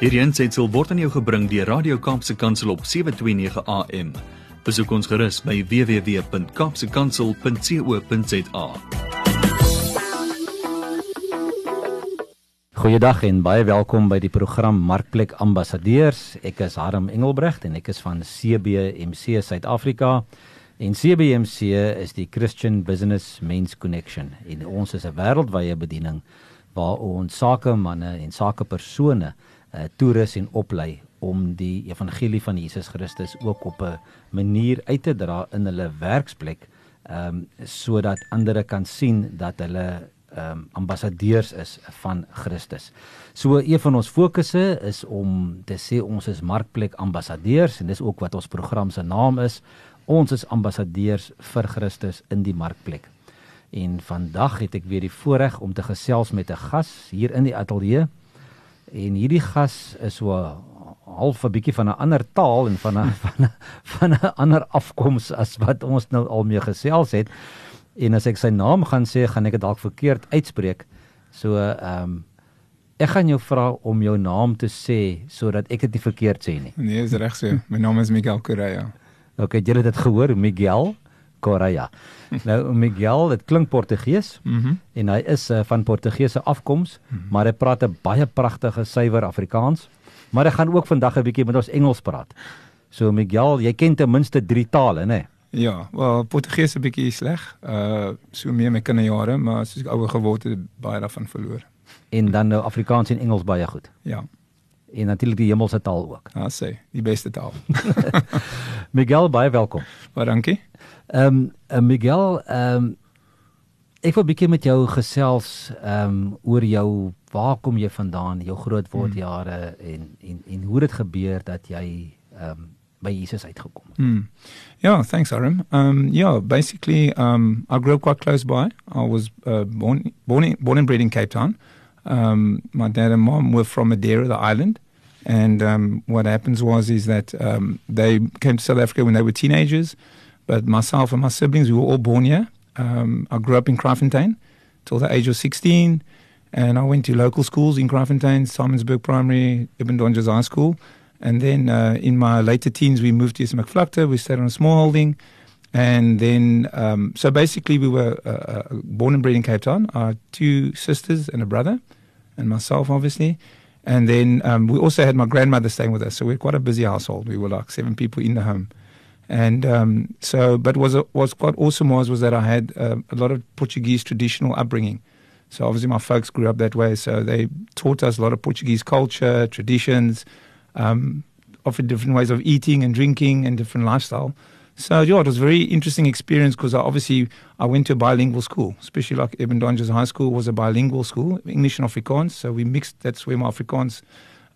Hierdie aanseit word aan jou gebring deur Radio Kaapse Kansel op 7:29 AM. Besoek ons gerus by www.kapsekansel.co.za. Goeiedag en baie welkom by die program Markplek Ambassadeurs. Ek is Harm Engelbrecht en ek is van CBMC Suid-Afrika. En CBMC is die Christian Business Men's Connection. En ons is 'n wêreldwye bediening waar ons sakemanne en sakepersone uh, toerus en oplei om die evangelie van Jesus Christus ook op 'n manier uit te dra in hulle werksplek ehm um, sodat ander kan sien dat hulle ehm um, ambassadeurs is van Christus. So een van ons fokusse is om te sê ons is markplek ambassadeurs en dis ook wat ons program se naam is. Ons is ambassadeurs vir Christus in die markplek. En vandag het ek weer die voorreg om te gesels met 'n gas hier in die ateljee. En hierdie gas is so half 'n bietjie van 'n ander taal en van 'n van 'n van 'n ander afkoms as wat ons nou al mee gesels het. En as ek sy naam gaan sê, gaan ek dit dalk verkeerd uitspreek. So ehm um, ek gaan jou vra om jou naam te sê sodat ek dit nie verkeerd sê nie. Nee, is reg so. My naam is Miguel Correa. Okay, jy het dit gehoor, Miguel Correa. nou Miguel, dit klink Portugees. Mm en hy is uh, van Portugese afkoms, mm -hmm. maar hy praat 'n baie pragtige suiwer Afrikaans. Maar hy gaan ook vandag 'n bietjie met ons Engels praat. So Miguel, jy ken ten minste 3 tale, né? Ja, wel Portugees 'n bietjie sleg. Uh so meer my kinderjare, maar soos ek ouer geword het, baie daarvan verloor. En dan nou Afrikaans en Engels baie goed. Ja. En natuurlik die hemelse taal ook. Ja, sê, die beste taal. Miguel, baie welkom. Baie dankie. Ehm um, Miguel, ehm um, ek wil bietjie met jou gesels ehm um, oor jou waar kom jy vandaan, jou grootword hmm. jare en en en hoe dit gebeur dat jy ehm um, by Jesus uitgekom het. Hmm. Yeah, thanks Aram. Um yeah, basically um I grew up quite close by. I was uh, born born in, born and bred in Cape Town. Um my dad and mom were from Madeira, the island. And um what happens was is that um they came to South Africa when they were teenagers. But myself and my siblings, we were all born here. Um, I grew up in Kraaifontein till the age of 16, and I went to local schools in Kraaifontein, Simonsberg Primary, Eben Donges High School. And then uh, in my later teens, we moved to East Ismakflakte. We stayed on a small holding. And then, um, so basically, we were uh, uh, born and bred in Cape Town. Had two sisters and a brother, and myself, obviously. And then um, we also had my grandmother staying with us. So we had quite a busy household. We were like seven people in the home. And um, so, but was was quite awesome was was that I had uh, a lot of Portuguese traditional upbringing. So obviously my folks grew up that way. So they taught us a lot of Portuguese culture, traditions, um, offered different ways of eating and drinking and different lifestyle. So yeah, it was a very interesting experience because obviously I went to a bilingual school, especially like Eben Donges High School was a bilingual school, English and Afrikaans. So we mixed. That's where my Afrikaans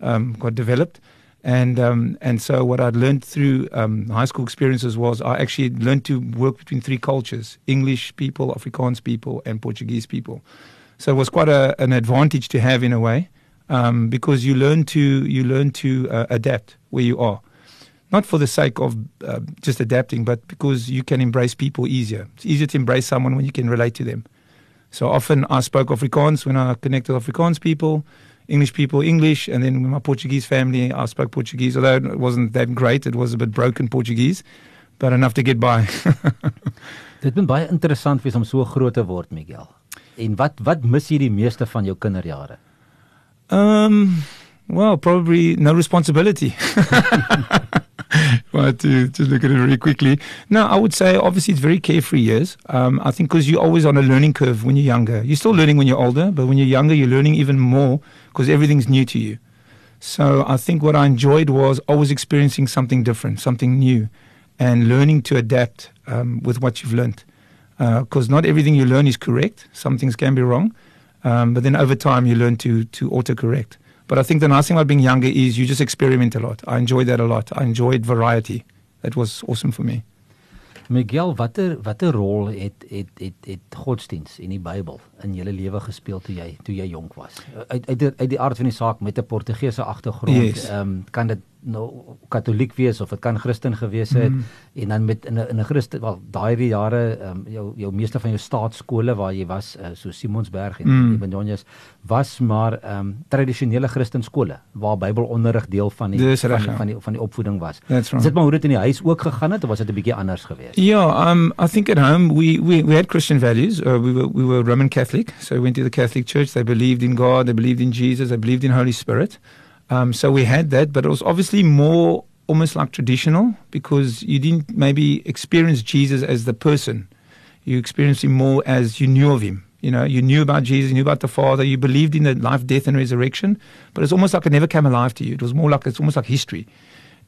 um, got developed. And um, and so what I'd learned through um, high school experiences was I actually learned to work between three cultures: English people, Afrikaans people, and Portuguese people. So it was quite a, an advantage to have in a way um, because you learn to you learn to uh, adapt where you are, not for the sake of uh, just adapting, but because you can embrace people easier. It's easier to embrace someone when you can relate to them. So often I spoke Afrikaans when I connected Afrikaans people. English people English, and then with my Portuguese family, I spoke Portuguese. Although it wasn't that great, it was a bit broken Portuguese, but enough to get by. Dit moet baie interessant wees om so groot te word, Miguel. En wat wat mis jy die meeste van jou kinderjare? Um, well, probably no responsibility. but to, to look at it very quickly. No, I would say obviously it's very carefree years. Um, I think because you're always on a learning curve when you're younger. You're still learning when you're older, but when you're younger, you're learning even more because everything's new to you. So I think what I enjoyed was always experiencing something different, something new, and learning to adapt um, with what you've learned. Because uh, not everything you learn is correct. Some things can be wrong. Um, but then over time, you learn to, to autocorrect. But I think the nice thing about being younger is you just experiment a lot. I enjoyed that a lot. I enjoyed variety. That was awesome for me. Miguel, watter watter rol het het het het godsdiens en die Bybel in jou lewe gespeel toe jy toe jy jonk was? Uit uit die, uit die aard van die saak met 'n Portugese agtergrond, ehm yes. um, kan dit nou katoliek wees of dit kan Christen gewees het mm. en dan met in 'n in 'n Christen wel daai jare um, jou jou meeste van jou staatskole waar jy was uh, so Simonsberg en mm. Evangelos was maar um, tradisionele Christen skole waar Bybelonderrig deel van die, van, die, ja. van die van die opvoeding was. Is dit maar hoe dit in die huis ook gegaan het of was dit 'n bietjie anders geweest? Ja, yeah, um I think at home we we we had Christian values. Uh, we were we were Roman Catholic, so we went to the Catholic Church. They believed in God, they believed in Jesus, they believed in Holy Spirit. Um, so we had that, but it was obviously more almost like traditional because you didn't maybe experience Jesus as the person. You experienced him more as you knew of him. You know, you knew about Jesus, you knew about the Father, you believed in the life, death, and resurrection, but it's almost like it never came alive to you. It was more like it's almost like history.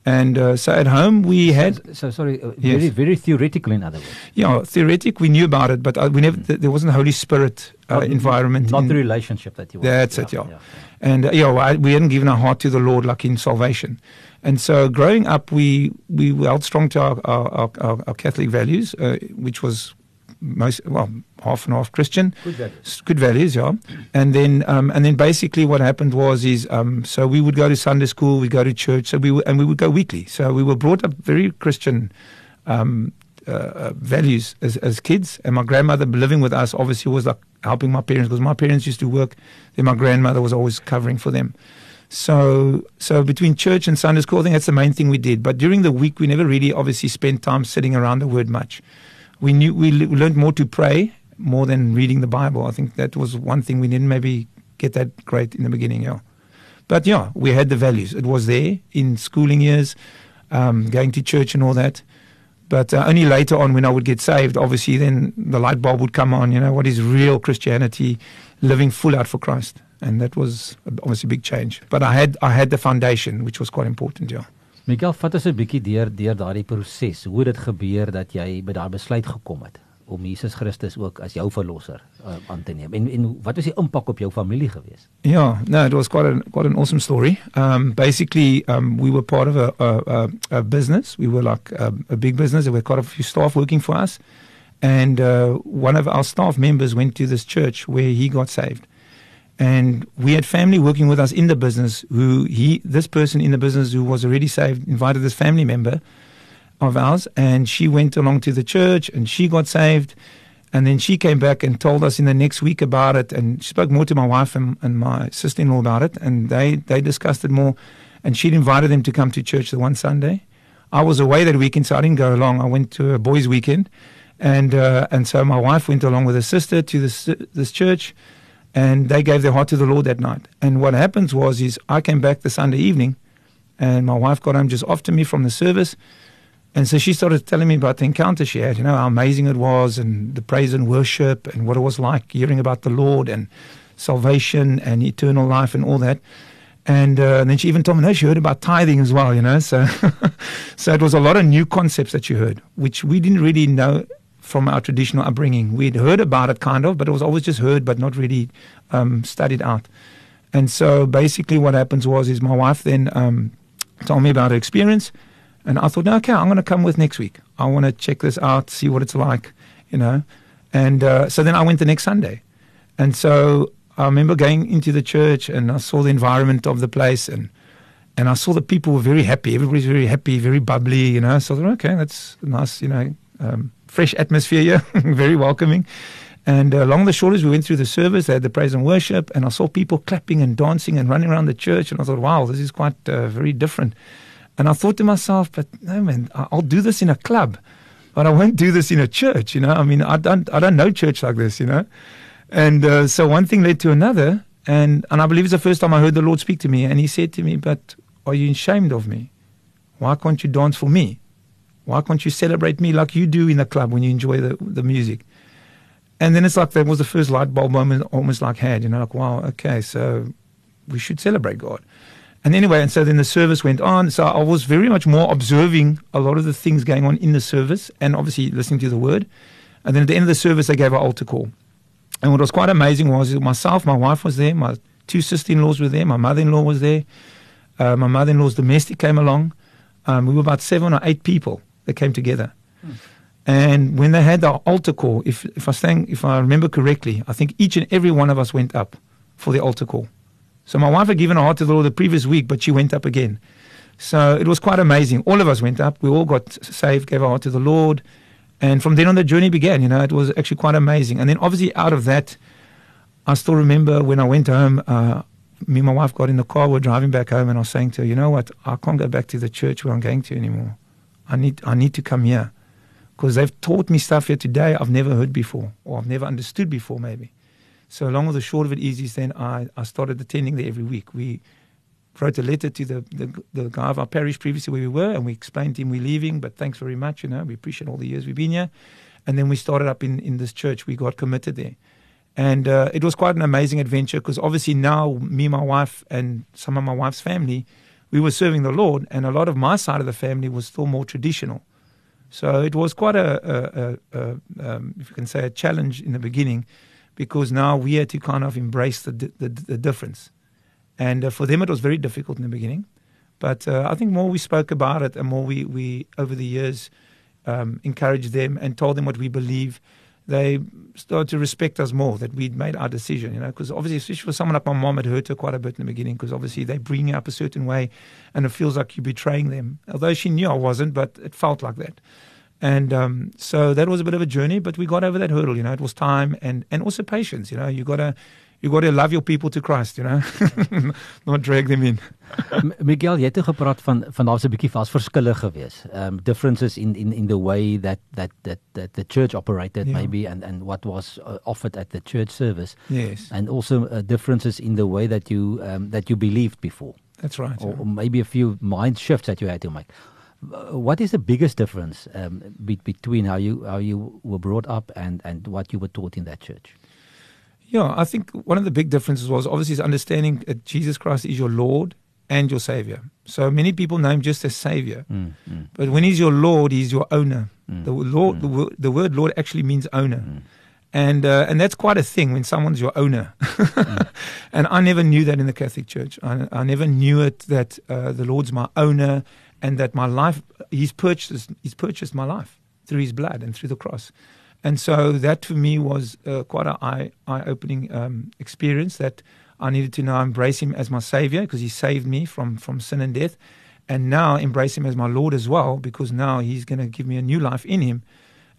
And uh, so at home we had. So, so sorry, uh, yes. very very theoretical in other words. Yeah, theoretic we knew about it, but uh, we never. Th- there wasn't a Holy Spirit uh, not, environment. Not in, the relationship that you. That's it. Yeah, yeah, yeah. and uh, yeah, well, I, we hadn't given our heart to the Lord like in salvation, and so growing up we we held strong to our our, our, our Catholic values, uh, which was most well half and half Christian. Good values. Good values, yeah. And then um, and then basically what happened was is um, so we would go to Sunday school, we go to church, so we w- and we would go weekly. So we were brought up very Christian. Um, uh, uh, values as, as kids, and my grandmother living with us obviously was like helping my parents because my parents used to work. Then my grandmother was always covering for them. So, so between church and Sunday school, I think that's the main thing we did. But during the week, we never really obviously spent time sitting around the Word much we knew we learned more to pray more than reading the Bible. I think that was one thing we didn't maybe get that great in the beginning. Yeah, but yeah, we had the values. It was there in schooling years, um, going to church and all that. But uh, only later on, when I would get saved, obviously, then the light bulb would come on. You know, what is real Christianity? Living full out for Christ, and that was obviously a big change. But I had I had the foundation, which was quite important. Yeah. Mikael, vat ons 'n bietjie deur deur daardie proses. Hoe dit gebeur dat jy by daardie besluit gekom het om Jesus Christus ook as jou verlosser uh, aan te neem. En en wat was die impak op jou familie gewees? Yeah, no, it was quite a quite an awesome story. Um basically um we were part of a a a business. We were like a, a big business. There were quite a few staff working for us. And uh one of our staff members went to this church where he got saved. And we had family working with us in the business who he this person in the business who was already saved invited this family member of ours and she went along to the church and she got saved. And then she came back and told us in the next week about it and she spoke more to my wife and, and my sister-in-law about it and they they discussed it more. And she'd invited them to come to church the one Sunday. I was away that weekend so I didn't go along. I went to a boys weekend and uh, and so my wife went along with her sister to this this church and they gave their heart to the Lord that night. And what happens was is I came back the Sunday evening, and my wife got home just after me from the service, and so she started telling me about the encounter she had. You know how amazing it was, and the praise and worship, and what it was like hearing about the Lord and salvation and eternal life and all that. And, uh, and then she even told me, no, she heard about tithing as well, you know. So, so it was a lot of new concepts that she heard, which we didn't really know from our traditional upbringing. We'd heard about it kind of, but it was always just heard, but not really um, studied out. And so basically, what happens was is my wife then um, told me about her experience, and I thought, no, okay, I'm going to come with next week. I want to check this out, see what it's like, you know. And uh, so then I went the next Sunday, and so I remember going into the church and I saw the environment of the place and. And I saw that people were very happy. Everybody's very happy, very bubbly, you know. So I thought, okay, that's nice, you know, um, fresh atmosphere here, very welcoming. And uh, along the shoulders, we went through the service. They had the praise and worship, and I saw people clapping and dancing and running around the church. And I thought, wow, this is quite uh, very different. And I thought to myself, but no, man, I'll do this in a club, but I won't do this in a church. You know, I mean, I don't, I don't know church like this. You know, and uh, so one thing led to another, and and I believe it's the first time I heard the Lord speak to me, and He said to me, "But are you ashamed of me? Why can't you dance for me?" Why can't you celebrate me like you do in the club when you enjoy the, the music? And then it's like that was the first light bulb moment almost like had, you know, like, wow, okay, so we should celebrate God. And anyway, and so then the service went on. So I was very much more observing a lot of the things going on in the service and obviously listening to the word. And then at the end of the service, they gave an altar call. And what was quite amazing was myself, my wife was there, my two sister in laws were there, my mother in law was there, uh, my mother in law's domestic came along. Um, we were about seven or eight people that came together. And when they had the altar call, if, if I sang, if I remember correctly, I think each and every one of us went up for the altar call. So my wife had given her heart to the Lord the previous week, but she went up again. So it was quite amazing. All of us went up. We all got saved, gave our heart to the Lord. And from then on, the journey began. You know, it was actually quite amazing. And then obviously out of that, I still remember when I went home, uh, me and my wife got in the car, we we're driving back home, and I was saying to her, you know what, I can't go back to the church where I'm going to anymore. I need, I need to come here because they've taught me stuff here today I've never heard before or I've never understood before, maybe. So, long or the short of it is, is then I, I started attending there every week. We wrote a letter to the, the, the guy of our parish previously where we were, and we explained to him we're leaving, but thanks very much, you know, we appreciate all the years we've been here. And then we started up in, in this church. We got committed there. And uh, it was quite an amazing adventure because obviously now me, my wife, and some of my wife's family, we were serving the Lord, and a lot of my side of the family was still more traditional. So it was quite a, a, a, a um, if you can say, a challenge in the beginning because now we had to kind of embrace the, the, the difference. And uh, for them, it was very difficult in the beginning. But uh, I think more we spoke about it and more we, we over the years, um, encouraged them and told them what we believe, they started to respect us more that we'd made our decision, you know, because obviously, especially for someone like my mom, it hurt her quite a bit in the beginning because obviously they bring you up a certain way and it feels like you're betraying them. Although she knew I wasn't, but it felt like that. And um, so that was a bit of a journey, but we got over that hurdle, you know, it was time and, and also patience, you know, you got to you got to love your people to Christ, you know. Not drag them in. Miguel, jy het gepraat van van daar's 'n bietjie vas verskille gewees. Um differences in in in the way that that that that the church operated yeah. maybe and and what was uh, offered at the church service. Yes. And also uh, differences in the way that you um that you believed before. That's right. Or, yeah. or maybe a few mind shifts that you had to make. Uh, what is the biggest difference um, be- between how you how you were brought up and and what you were taught in that church? Yeah, I think one of the big differences was obviously is understanding that Jesus Christ is your Lord and your Savior. So many people know Him just as Savior, mm, mm. but when He's your Lord, He's your owner. Mm, the Lord, the, mm. the, word Lord actually means owner, mm. and uh, and that's quite a thing when someone's your owner. Mm. and I never knew that in the Catholic Church. I, I never knew it that uh, the Lord's my owner and that my life He's purchased He's purchased my life through His blood and through the cross. And so that for me was uh, quite an eye, eye-opening um, experience that I needed to now embrace him as my savior because he saved me from, from sin and death. And now embrace him as my Lord as well because now he's going to give me a new life in him.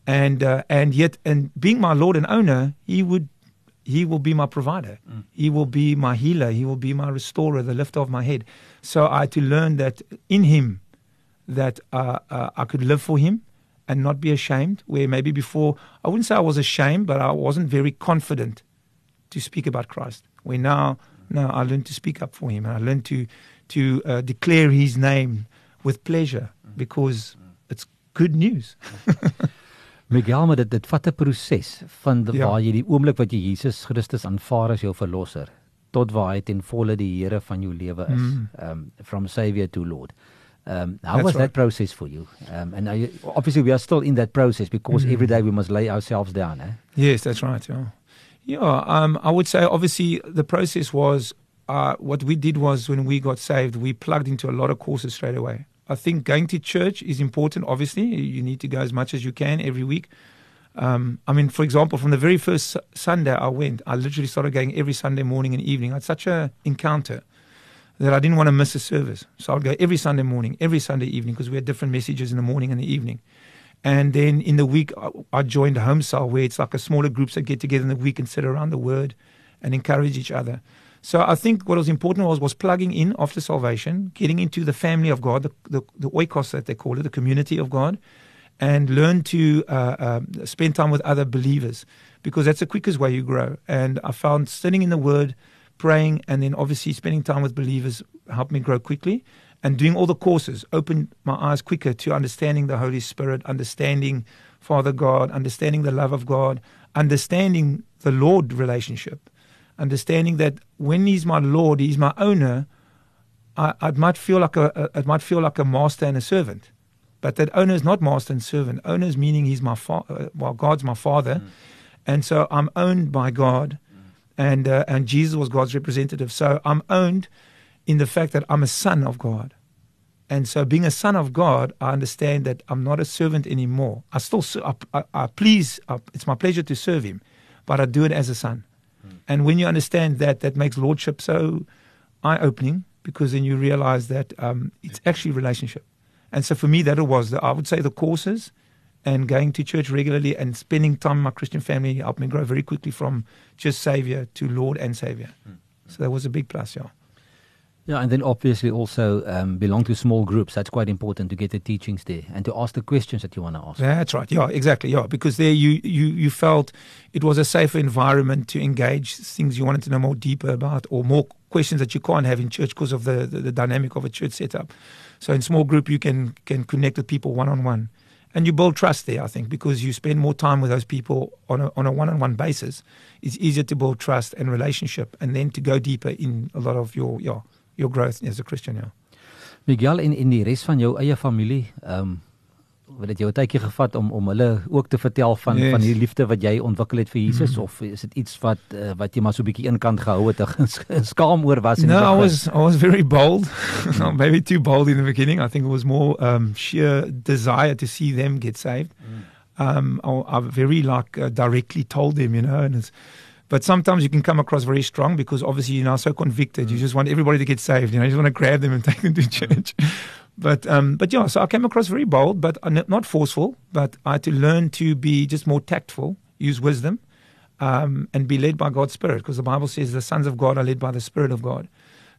And, uh, and yet, and being my Lord and owner, he would he will be my provider. Mm. He will be my healer. He will be my restorer, the lifter of my head. So I had to learn that in Him, that uh, uh, I could live for Him, and not be ashamed. Where maybe before, I wouldn't say I was ashamed, but I wasn't very confident to speak about Christ. Where now, now I learned to speak up for Him, and I learned to to uh, declare His name with pleasure because it's good news. Miguel, maar dit dit vat 'n proses van de, ja. waar jy die oomblik wat jy Jesus Christus aanvaar as jou verlosser tot waar hy ten volle die Here van jou lewe is. Mm. Um from savior to lord. Um, how That's was right. that process for you? Um, and you, obviously, we are still in that process because mm. every day we must lay ourselves down. Eh? Yes, that's right. Yeah, yeah. Um, I would say obviously the process was uh, what we did was when we got saved, we plugged into a lot of courses straight away. I think going to church is important. Obviously, you need to go as much as you can every week. Um, I mean, for example, from the very first Sunday I went, I literally started going every Sunday morning and evening. I had such an encounter that I didn't want to miss a service. So I'd go every Sunday morning, every Sunday evening, because we had different messages in the morning and the evening. And then in the week, I joined Home Cell, where it's like a smaller groups that get together in the week and sit around the Word and encourage each other. So I think what was important was was plugging in after salvation, getting into the family of God, the, the, the oikos that they call it, the community of God, and learn to uh, uh, spend time with other believers because that's the quickest way you grow. And I found sitting in the Word – praying, and then obviously spending time with believers helped me grow quickly. And doing all the courses opened my eyes quicker to understanding the Holy Spirit, understanding Father God, understanding the love of God, understanding the Lord relationship, understanding that when He's my Lord, He's my owner. I, I might feel like a, a, it might feel like a master and a servant, but that owner is not master and servant. Owner is meaning He's my father. Uh, well, God's my Father, mm. and so I'm owned by God and uh, and Jesus was God's representative. So I'm owned in the fact that I'm a son of God. And so, being a son of God, I understand that I'm not a servant anymore. I still, I, I, I please, I, it's my pleasure to serve Him, but I do it as a son. Mm. And when you understand that, that makes lordship so eye-opening because then you realize that um, it's actually relationship. And so for me, that it was, the, I would say, the courses and going to church regularly and spending time with my Christian family helped me grow very quickly from just Savior to Lord and Savior. So that was a big plus, yeah. Yeah, and then obviously also um, belong to small groups. That's quite important to get the teachings there and to ask the questions that you want to ask. That's right. Yeah, exactly. Yeah, because there you you you felt it was a safer environment to engage things you wanted to know more deeper about or more questions that you can't have in church because of the, the, the dynamic of a church setup. So in small group you can can connect with people one on one. And you build trust there, I think, because you spend more time with those people on a on a one on one basis. It's easier to build trust and relationship and then to go deeper in a lot of your yeah your growth as a Christian, ja. Miguel en en die res van jou eie familie, ehm um, wat dit jou tydjie gevat om om hulle ook te vertel van yes. van hierdie liefde wat jy ontwikkel het vir Jesus mm. of is dit iets wat uh, wat jy maar so 'n bietjie inkant gehou het en skaam oor was in no, I was I was very bold. Maybe too bold in the beginning. I think it was more um sheer desire to see them get saved. Mm. Um I, I very like uh, directly told them, you know, and it's But sometimes you can come across very strong because obviously you're now so convicted. Mm. You just want everybody to get saved. You know, you just want to grab them and take them to church. But um, but yeah, so I came across very bold, but not forceful. But I had to learn to be just more tactful, use wisdom, um, and be led by God's Spirit because the Bible says the sons of God are led by the Spirit of God.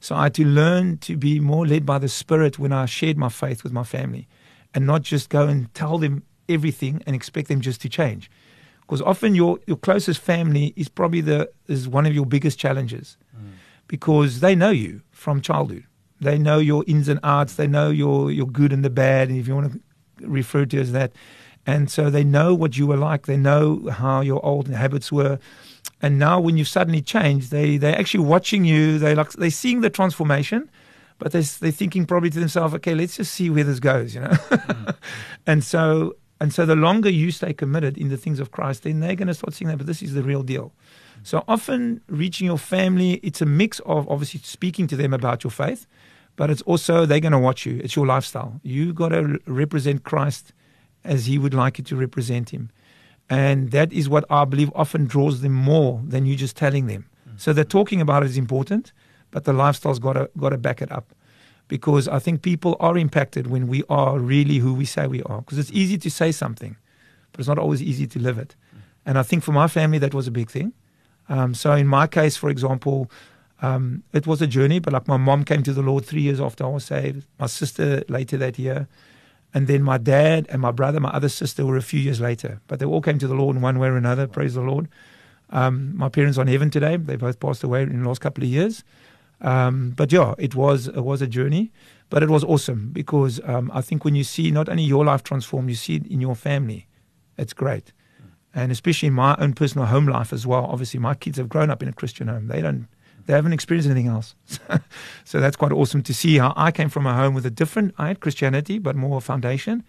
So I had to learn to be more led by the Spirit when I shared my faith with my family, and not just go and tell them everything and expect them just to change because often your your closest family is probably the is one of your biggest challenges mm. because they know you from childhood they know your ins and outs they know your your good and the bad if you want to refer to it as that and so they know what you were like they know how your old habits were and now when you suddenly change they they're actually watching you they like they're seeing the transformation but they're, they're thinking probably to themselves okay let's just see where this goes you know mm. and so and so the longer you stay committed in the things of Christ, then they're going to start seeing that, but this is the real deal. So often reaching your family, it's a mix of obviously speaking to them about your faith, but it's also they're going to watch you. It's your lifestyle. You got to represent Christ as he would like you to represent him. And that is what I believe often draws them more than you just telling them. Mm. So the talking about it is important, but the lifestyle's got to got to back it up because I think people are impacted when we are really who we say we are. Because it's mm. easy to say something, but it's not always easy to live it. Mm. And I think for my family, that was a big thing. Um, so in my case, for example, um, it was a journey, but like my mom came to the Lord three years after I was saved, my sister later that year, and then my dad and my brother, my other sister, were a few years later. But they all came to the Lord in one way or another. Praise the Lord. Um, my parents are in heaven today. They both passed away in the last couple of years. Um, but yeah, it was it was a journey, but it was awesome because um, I think when you see not only your life transform, you see it in your family. It's great, and especially in my own personal home life as well. Obviously, my kids have grown up in a Christian home. They don't, they haven't experienced anything else. so that's quite awesome to see how I came from a home with a different, I had Christianity, but more foundation.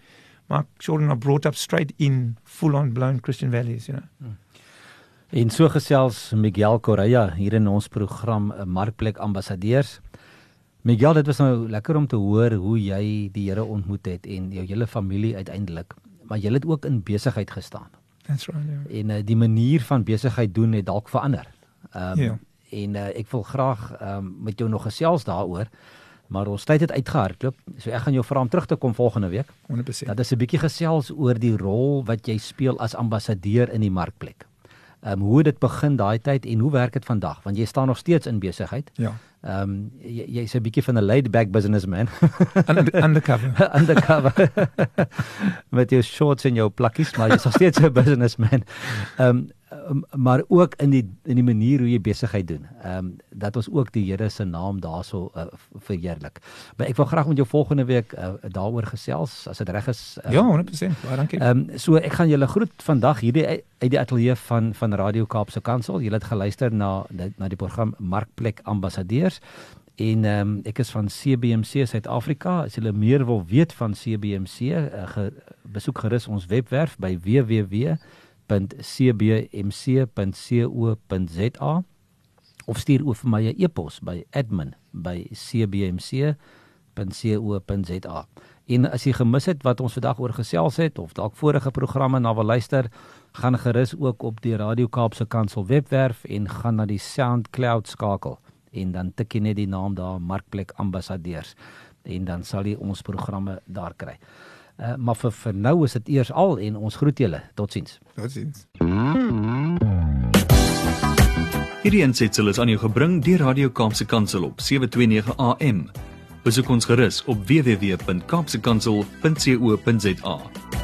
My children are brought up straight in full on blown Christian values. You know. Mm. En so gesels Miguel Correa hier in ons program eh, Markplek Ambassadeurs. Miguel, dit was nou lekker om te hoor hoe jy die Here ontmoet het en jou hele familie uiteindelik. Maar jy het ook in besigheid gestaan. That's right. Yeah. En uh, die manier van besigheid doen het dalk verander. Ehm um, yeah. en uh, ek wil graag ehm um, met jou nog gesels daaroor. Maar ons tyd het uitgehardloop. So ek gaan jou vra om terug te kom volgende week. 100%. Dat is 'n bietjie gesels oor die rol wat jy speel as ambassadeur in die markplek ehm um, hoe dit begin daai tyd en hoe werk dit vandag want jy staan nog steeds in besigheid. Ja. Ehm um, jy jy's 'n bietjie van 'n laid back businessman. undercover. undercover. Met jou shorts en jou plakkies, maar jy's nog steeds 'n businessman. Ehm um, maar ook in die in die manier hoe jy besigheid doen. Ehm um, dat ons ook die Here se naam daarso uh, verheerlik. Maar ek wil graag met jou volgende week uh, daaroor gesels as dit reg is. Um, ja, 100%. Baie dankie. Ehm um, so ek gaan julle groet vandag hierdie uit die ateljee van van Radio Kaapse Kansel. Julle het geluister na na die program Markplek Ambassadeurs. En ehm um, ek is van CBMC Suid-Afrika. As jy meer wil weet van CBMC, uh, ge, besoek gerus ons webwerf by www www.cbmc.co.za of stuur oor vir my 'n e-pos by admin@cbmc.co.za. En as jy gemis het wat ons vandag oor gesels het of dalk vorige programme na wil luister, gaan gerus ook op die Radio Kaapse Kansel webwerf en gaan na die SoundCloud skakel en dan tik jy net die naam daar Markplek Ambassadeurs en dan sal jy ons programme daar kry. Uh, maar vir vir nou is dit eers al en ons groet julle. Totsiens. Totsiens. Hierdie ensitsel is aan jou gebring deur Radio Kaapse Kansel op 729 AM. Besoek ons gerus op www.kaapsekansel.co.za.